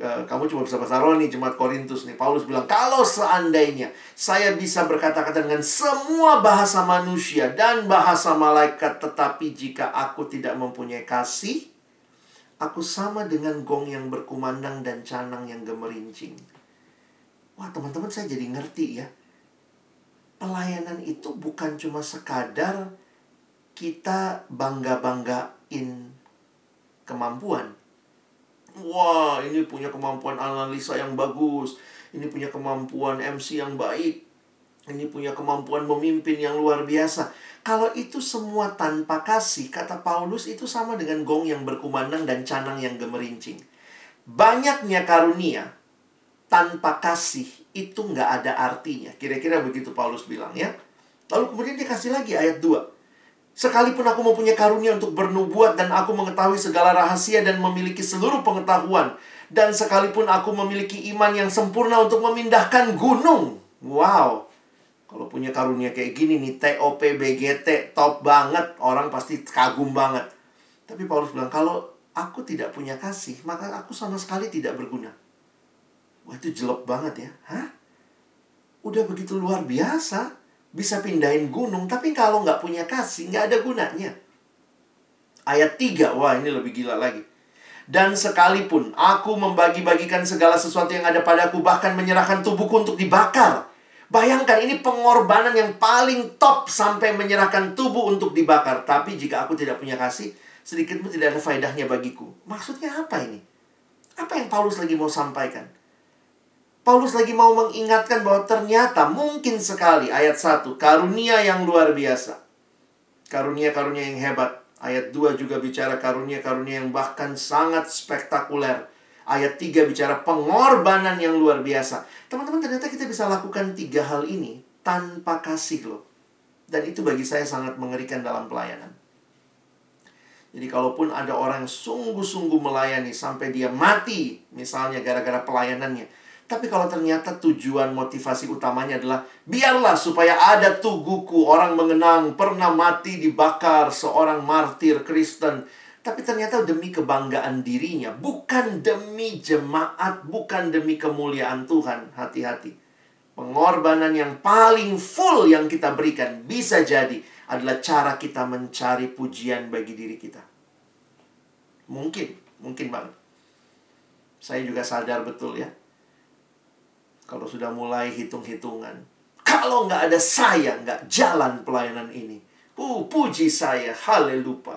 E, kamu cuma bisa bahasa roh nih jemaat Korintus nih. Paulus bilang, "Kalau seandainya saya bisa berkata-kata dengan semua bahasa manusia dan bahasa malaikat, tetapi jika aku tidak mempunyai kasih, aku sama dengan gong yang berkumandang dan canang yang gemerincing." Wah, teman-teman saya jadi ngerti ya. Pelayanan itu bukan cuma sekadar kita bangga-banggain kemampuan. Wah, ini punya kemampuan analisa yang bagus. Ini punya kemampuan MC yang baik. Ini punya kemampuan memimpin yang luar biasa. Kalau itu semua tanpa kasih, kata Paulus itu sama dengan gong yang berkumandang dan canang yang gemerincing. Banyaknya karunia tanpa kasih itu nggak ada artinya. Kira-kira begitu Paulus bilang ya. Lalu kemudian dia kasih lagi ayat 2. Sekalipun aku mempunyai karunia untuk bernubuat dan aku mengetahui segala rahasia dan memiliki seluruh pengetahuan. Dan sekalipun aku memiliki iman yang sempurna untuk memindahkan gunung. Wow. Kalau punya karunia kayak gini nih, TOP, BGT, top banget. Orang pasti kagum banget. Tapi Paulus bilang, kalau aku tidak punya kasih, maka aku sama sekali tidak berguna. Wah itu jelek banget ya. Hah? Udah begitu luar biasa bisa pindahin gunung, tapi kalau nggak punya kasih, nggak ada gunanya. Ayat 3, wah ini lebih gila lagi. Dan sekalipun aku membagi-bagikan segala sesuatu yang ada padaku, bahkan menyerahkan tubuhku untuk dibakar. Bayangkan ini pengorbanan yang paling top sampai menyerahkan tubuh untuk dibakar. Tapi jika aku tidak punya kasih, sedikit pun tidak ada faedahnya bagiku. Maksudnya apa ini? Apa yang Paulus lagi mau sampaikan? Paulus lagi mau mengingatkan bahwa ternyata mungkin sekali ayat 1 karunia yang luar biasa. Karunia-karunia yang hebat. Ayat 2 juga bicara karunia-karunia yang bahkan sangat spektakuler. Ayat 3 bicara pengorbanan yang luar biasa. Teman-teman ternyata kita bisa lakukan tiga hal ini tanpa kasih loh. Dan itu bagi saya sangat mengerikan dalam pelayanan. Jadi kalaupun ada orang sungguh-sungguh melayani sampai dia mati, misalnya gara-gara pelayanannya, tapi kalau ternyata tujuan motivasi utamanya adalah biarlah supaya ada tuguku orang mengenang pernah mati dibakar seorang martir Kristen. Tapi ternyata demi kebanggaan dirinya, bukan demi jemaat, bukan demi kemuliaan Tuhan. Hati-hati. Pengorbanan yang paling full yang kita berikan bisa jadi adalah cara kita mencari pujian bagi diri kita. Mungkin, mungkin banget. Saya juga sadar betul ya. Kalau sudah mulai hitung-hitungan. Kalau nggak ada saya, nggak jalan pelayanan ini. Uh, puji saya, haleluya.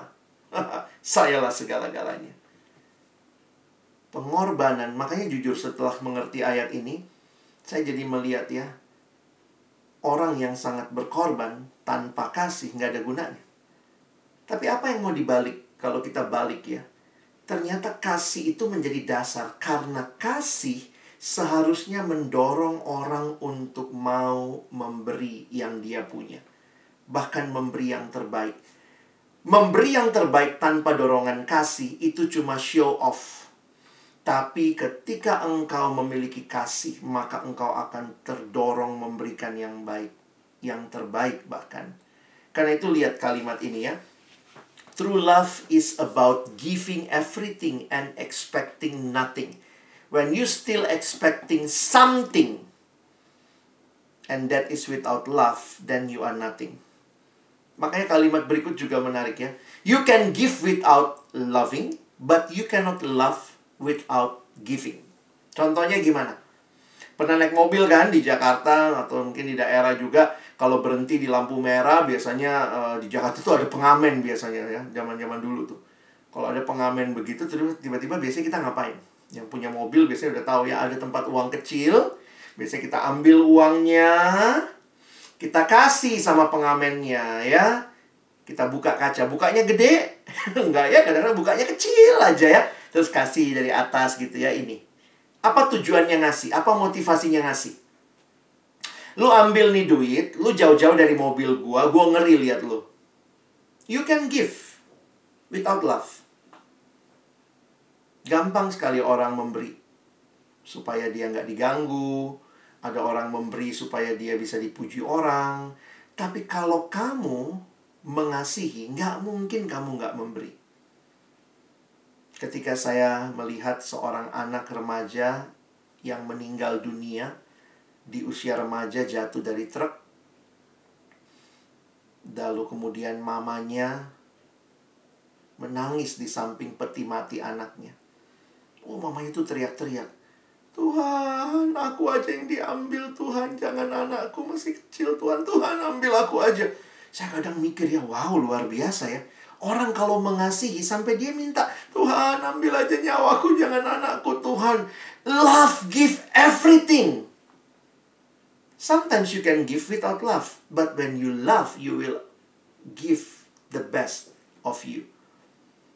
Sayalah segala-galanya. Pengorbanan, makanya jujur setelah mengerti ayat ini, saya jadi melihat ya, orang yang sangat berkorban tanpa kasih nggak ada gunanya. Tapi apa yang mau dibalik kalau kita balik ya? Ternyata kasih itu menjadi dasar karena kasih seharusnya mendorong orang untuk mau memberi yang dia punya. Bahkan memberi yang terbaik. Memberi yang terbaik tanpa dorongan kasih itu cuma show off. Tapi ketika engkau memiliki kasih, maka engkau akan terdorong memberikan yang baik, yang terbaik bahkan. Karena itu lihat kalimat ini ya. True love is about giving everything and expecting nothing. When you still expecting something and that is without love, then you are nothing. Makanya kalimat berikut juga menarik ya. You can give without loving, but you cannot love without giving. Contohnya gimana? Pernah naik mobil kan di Jakarta atau mungkin di daerah juga kalau berhenti di lampu merah biasanya uh, di Jakarta tuh ada pengamen biasanya ya zaman-zaman dulu tuh. Kalau ada pengamen begitu tiba-tiba biasanya kita ngapain? Yang punya mobil biasanya udah tahu ya ada tempat uang kecil. Biasanya kita ambil uangnya, kita kasih sama pengamennya ya. Kita buka kaca, bukanya gede. Enggak ya, kadang-kadang bukanya kecil aja ya. Terus kasih dari atas gitu ya ini. Apa tujuannya ngasih? Apa motivasinya ngasih? Lu ambil nih duit, lu jauh-jauh dari mobil gua, gua ngeri lihat lu. You can give without love. Gampang sekali orang memberi supaya dia nggak diganggu, ada orang memberi supaya dia bisa dipuji orang. Tapi kalau kamu mengasihi, nggak mungkin kamu nggak memberi. Ketika saya melihat seorang anak remaja yang meninggal dunia di usia remaja jatuh dari truk, lalu kemudian mamanya menangis di samping peti mati anaknya. Oh, mamanya itu teriak-teriak. Tuhan, aku aja yang diambil Tuhan, jangan anakku masih kecil Tuhan, Tuhan ambil aku aja. Saya kadang mikir ya, wow luar biasa ya. Orang kalau mengasihi sampai dia minta, Tuhan ambil aja nyawaku, jangan anakku Tuhan. Love give everything. Sometimes you can give without love, but when you love, you will give the best of you.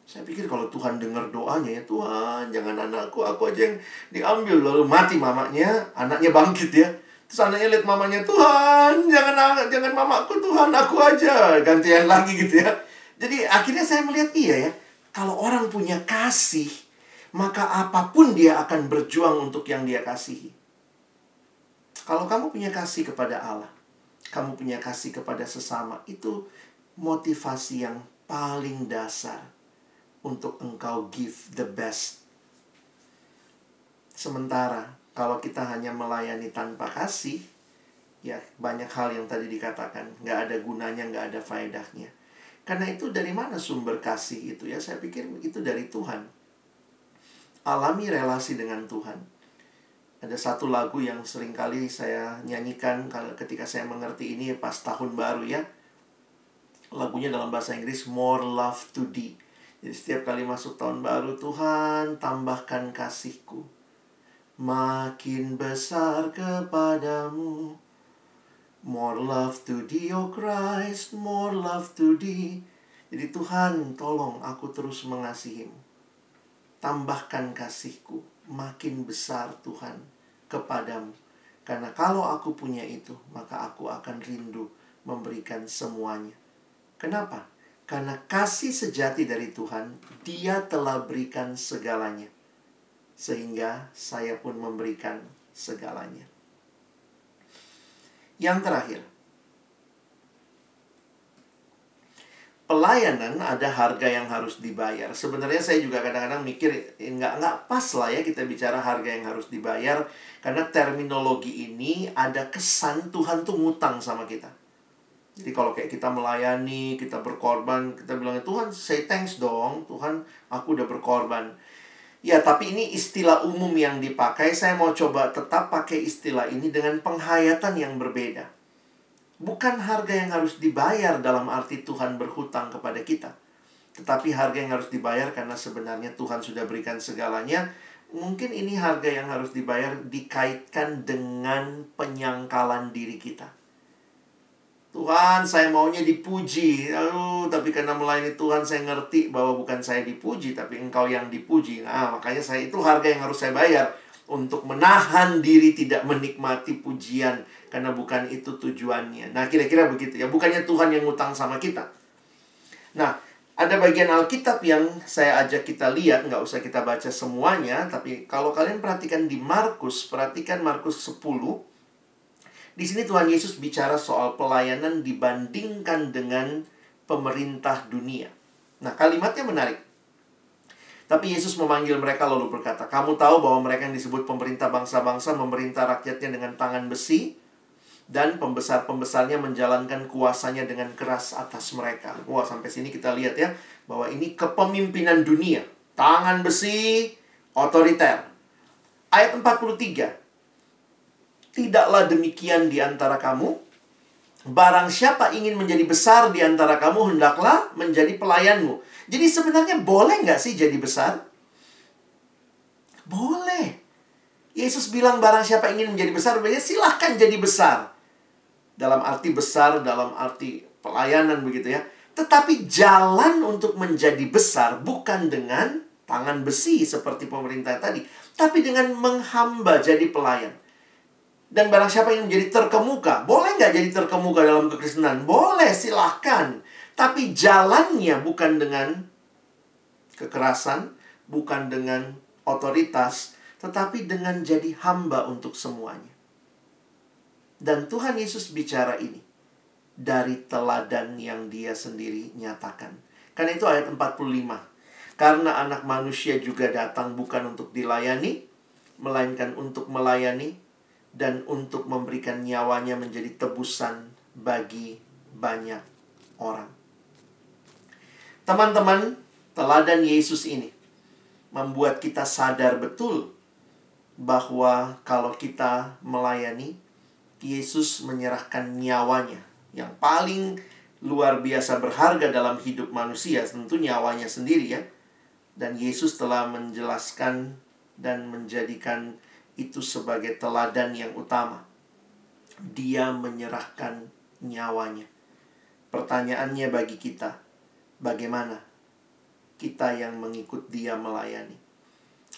Saya pikir kalau Tuhan dengar doanya ya Tuhan jangan anakku aku aja yang diambil. Lalu mati mamanya anaknya bangkit ya. Terus anaknya lihat mamanya Tuhan jangan jangan mamaku Tuhan aku aja. Gantian lagi gitu ya. Jadi akhirnya saya melihat iya ya kalau orang punya kasih maka apa pun dia akan berjuang untuk yang dia kasihi. Kalau kamu punya kasih kepada Allah kamu punya kasih kepada sesama itu motivasi yang paling dasar untuk engkau give the best. Sementara kalau kita hanya melayani tanpa kasih, ya banyak hal yang tadi dikatakan nggak ada gunanya, nggak ada faedahnya. Karena itu dari mana sumber kasih itu ya? Saya pikir itu dari Tuhan. Alami relasi dengan Tuhan. Ada satu lagu yang sering kali saya nyanyikan ketika saya mengerti ini pas tahun baru ya. Lagunya dalam bahasa Inggris More Love to Thee jadi setiap kali masuk tahun baru Tuhan tambahkan kasihku. Makin besar kepadamu. More love to thee, oh Christ, more love to thee. Jadi Tuhan tolong aku terus mengasihimu. Tambahkan kasihku Makin besar Tuhan kepadamu. Karena kalau aku punya itu Maka aku akan rindu memberikan semuanya. Kenapa? Karena kasih sejati dari Tuhan, Dia telah berikan segalanya. Sehingga saya pun memberikan segalanya. Yang terakhir, pelayanan ada harga yang harus dibayar. Sebenarnya saya juga kadang-kadang mikir eh, nggak nggak pas lah ya kita bicara harga yang harus dibayar karena terminologi ini ada kesan Tuhan tuh ngutang sama kita. Jadi kalau kayak kita melayani, kita berkorban, kita bilang Tuhan say thanks dong, Tuhan aku udah berkorban. Ya, tapi ini istilah umum yang dipakai. Saya mau coba tetap pakai istilah ini dengan penghayatan yang berbeda bukan harga yang harus dibayar dalam arti Tuhan berhutang kepada kita. Tetapi harga yang harus dibayar karena sebenarnya Tuhan sudah berikan segalanya. Mungkin ini harga yang harus dibayar dikaitkan dengan penyangkalan diri kita. Tuhan, saya maunya dipuji. Aduh, tapi karena melayani Tuhan saya ngerti bahwa bukan saya dipuji, tapi engkau yang dipuji. Nah, makanya saya itu harga yang harus saya bayar untuk menahan diri tidak menikmati pujian karena bukan itu tujuannya. Nah, kira-kira begitu ya. Bukannya Tuhan yang ngutang sama kita. Nah, ada bagian Alkitab yang saya ajak kita lihat, nggak usah kita baca semuanya, tapi kalau kalian perhatikan di Markus, perhatikan Markus 10. Di sini Tuhan Yesus bicara soal pelayanan dibandingkan dengan pemerintah dunia. Nah, kalimatnya menarik. Tapi Yesus memanggil mereka lalu berkata, "Kamu tahu bahwa mereka yang disebut pemerintah bangsa-bangsa memerintah rakyatnya dengan tangan besi dan pembesar-pembesarnya menjalankan kuasanya dengan keras atas mereka." Wah, sampai sini kita lihat ya bahwa ini kepemimpinan dunia, tangan besi, otoriter. Ayat 43. Tidaklah demikian di antara kamu, Barang siapa ingin menjadi besar di antara kamu, hendaklah menjadi pelayanmu. Jadi sebenarnya boleh nggak sih jadi besar? Boleh. Yesus bilang barang siapa ingin menjadi besar, silahkan jadi besar. Dalam arti besar, dalam arti pelayanan begitu ya. Tetapi jalan untuk menjadi besar bukan dengan tangan besi seperti pemerintah tadi. Tapi dengan menghamba jadi pelayan. Dan barang siapa yang menjadi terkemuka, boleh nggak jadi terkemuka dalam kekristenan? Boleh, silahkan. Tapi jalannya bukan dengan kekerasan, bukan dengan otoritas, tetapi dengan jadi hamba untuk semuanya. Dan Tuhan Yesus bicara ini dari teladan yang dia sendiri nyatakan. Karena itu ayat 45. Karena anak manusia juga datang bukan untuk dilayani, melainkan untuk melayani dan untuk memberikan nyawanya menjadi tebusan bagi banyak orang. Teman-teman, teladan Yesus ini membuat kita sadar betul bahwa kalau kita melayani, Yesus menyerahkan nyawanya yang paling luar biasa berharga dalam hidup manusia, tentu nyawanya sendiri ya. Dan Yesus telah menjelaskan dan menjadikan itu sebagai teladan yang utama. Dia menyerahkan nyawanya. Pertanyaannya bagi kita, bagaimana kita yang mengikut dia melayani?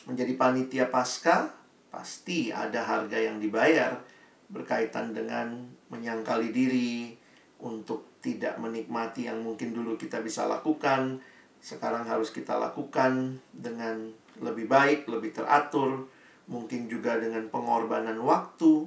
Menjadi panitia pasca, pasti ada harga yang dibayar berkaitan dengan menyangkali diri untuk tidak menikmati yang mungkin dulu kita bisa lakukan, sekarang harus kita lakukan dengan lebih baik, lebih teratur, mungkin juga dengan pengorbanan waktu,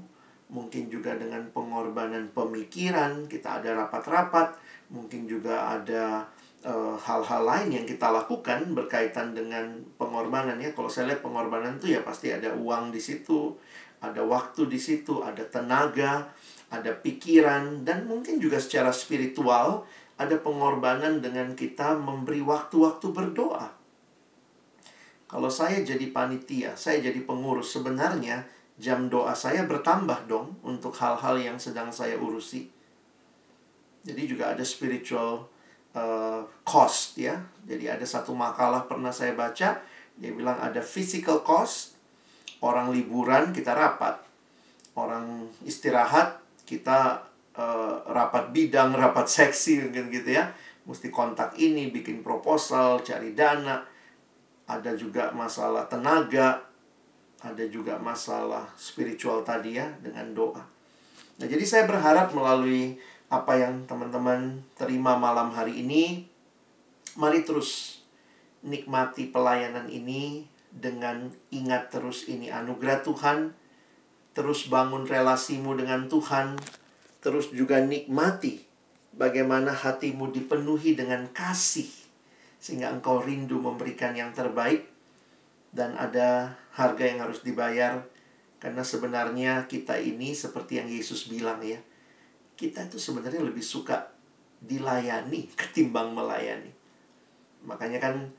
mungkin juga dengan pengorbanan pemikiran. Kita ada rapat-rapat, mungkin juga ada eh, hal-hal uh, lain yang kita lakukan berkaitan dengan pengorbanan ya. Kalau saya lihat pengorbanan itu ya pasti ada uang di situ, ada waktu di situ, ada tenaga, ada pikiran dan mungkin juga secara spiritual ada pengorbanan dengan kita memberi waktu-waktu berdoa kalau saya jadi panitia, saya jadi pengurus, sebenarnya jam doa saya bertambah dong untuk hal-hal yang sedang saya urusi. Jadi juga ada spiritual uh, cost ya. Jadi ada satu makalah pernah saya baca, dia bilang ada physical cost, orang liburan kita rapat, orang istirahat kita uh, rapat bidang, rapat seksi mungkin gitu ya. Mesti kontak ini, bikin proposal, cari dana ada juga masalah tenaga, ada juga masalah spiritual tadi ya dengan doa. Nah, jadi saya berharap melalui apa yang teman-teman terima malam hari ini, mari terus nikmati pelayanan ini dengan ingat terus ini anugerah Tuhan, terus bangun relasimu dengan Tuhan, terus juga nikmati bagaimana hatimu dipenuhi dengan kasih sehingga engkau rindu memberikan yang terbaik dan ada harga yang harus dibayar. Karena sebenarnya kita ini seperti yang Yesus bilang ya kita itu sebenarnya lebih suka dilayani ketimbang melayani. Makanya kan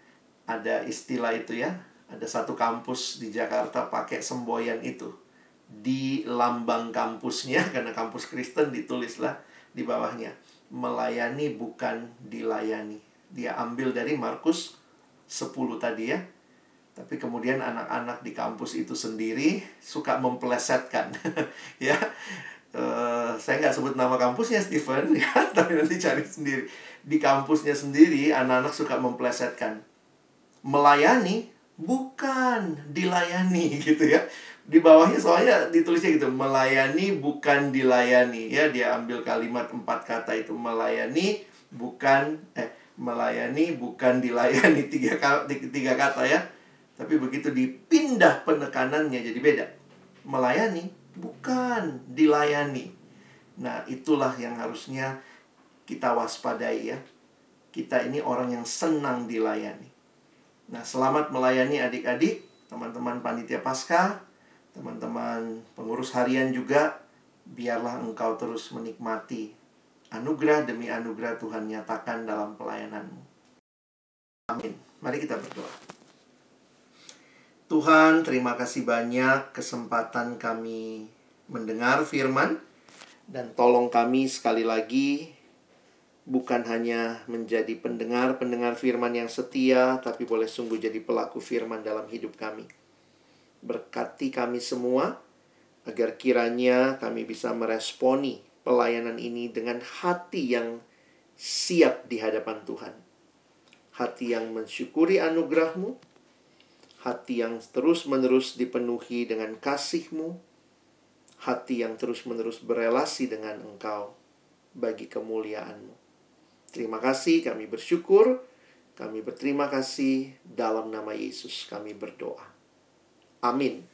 ada istilah itu ya ada satu kampus di Jakarta pakai semboyan itu di lambang kampusnya karena kampus Kristen ditulislah di bawahnya melayani bukan dilayani dia ambil dari Markus 10 tadi ya. Tapi kemudian anak-anak di kampus itu sendiri suka memplesetkan ya. Uh, saya nggak sebut nama kampusnya Stephen ya tapi nanti cari sendiri. Di kampusnya sendiri anak-anak suka memplesetkan. Melayani? Bukan dilayani gitu ya. Di bawahnya soalnya ditulisnya gitu melayani bukan dilayani. Ya dia ambil kalimat empat kata itu melayani bukan eh melayani bukan dilayani tiga tiga kata ya tapi begitu dipindah penekanannya jadi beda. Melayani bukan dilayani. Nah, itulah yang harusnya kita waspadai ya. Kita ini orang yang senang dilayani. Nah, selamat melayani adik-adik, teman-teman panitia pasca, teman-teman pengurus harian juga. Biarlah engkau terus menikmati anugerah demi anugerah Tuhan nyatakan dalam pelayananmu. Amin. Mari kita berdoa. Tuhan, terima kasih banyak kesempatan kami mendengar firman dan tolong kami sekali lagi bukan hanya menjadi pendengar-pendengar firman yang setia, tapi boleh sungguh jadi pelaku firman dalam hidup kami. Berkati kami semua agar kiranya kami bisa meresponi pelayanan ini dengan hati yang siap di hadapan Tuhan. Hati yang mensyukuri anugerahmu, hati yang terus-menerus dipenuhi dengan kasih-Mu, hati yang terus-menerus berelasi dengan Engkau bagi kemuliaan-Mu. Terima kasih, kami bersyukur, kami berterima kasih dalam nama Yesus kami berdoa. Amin.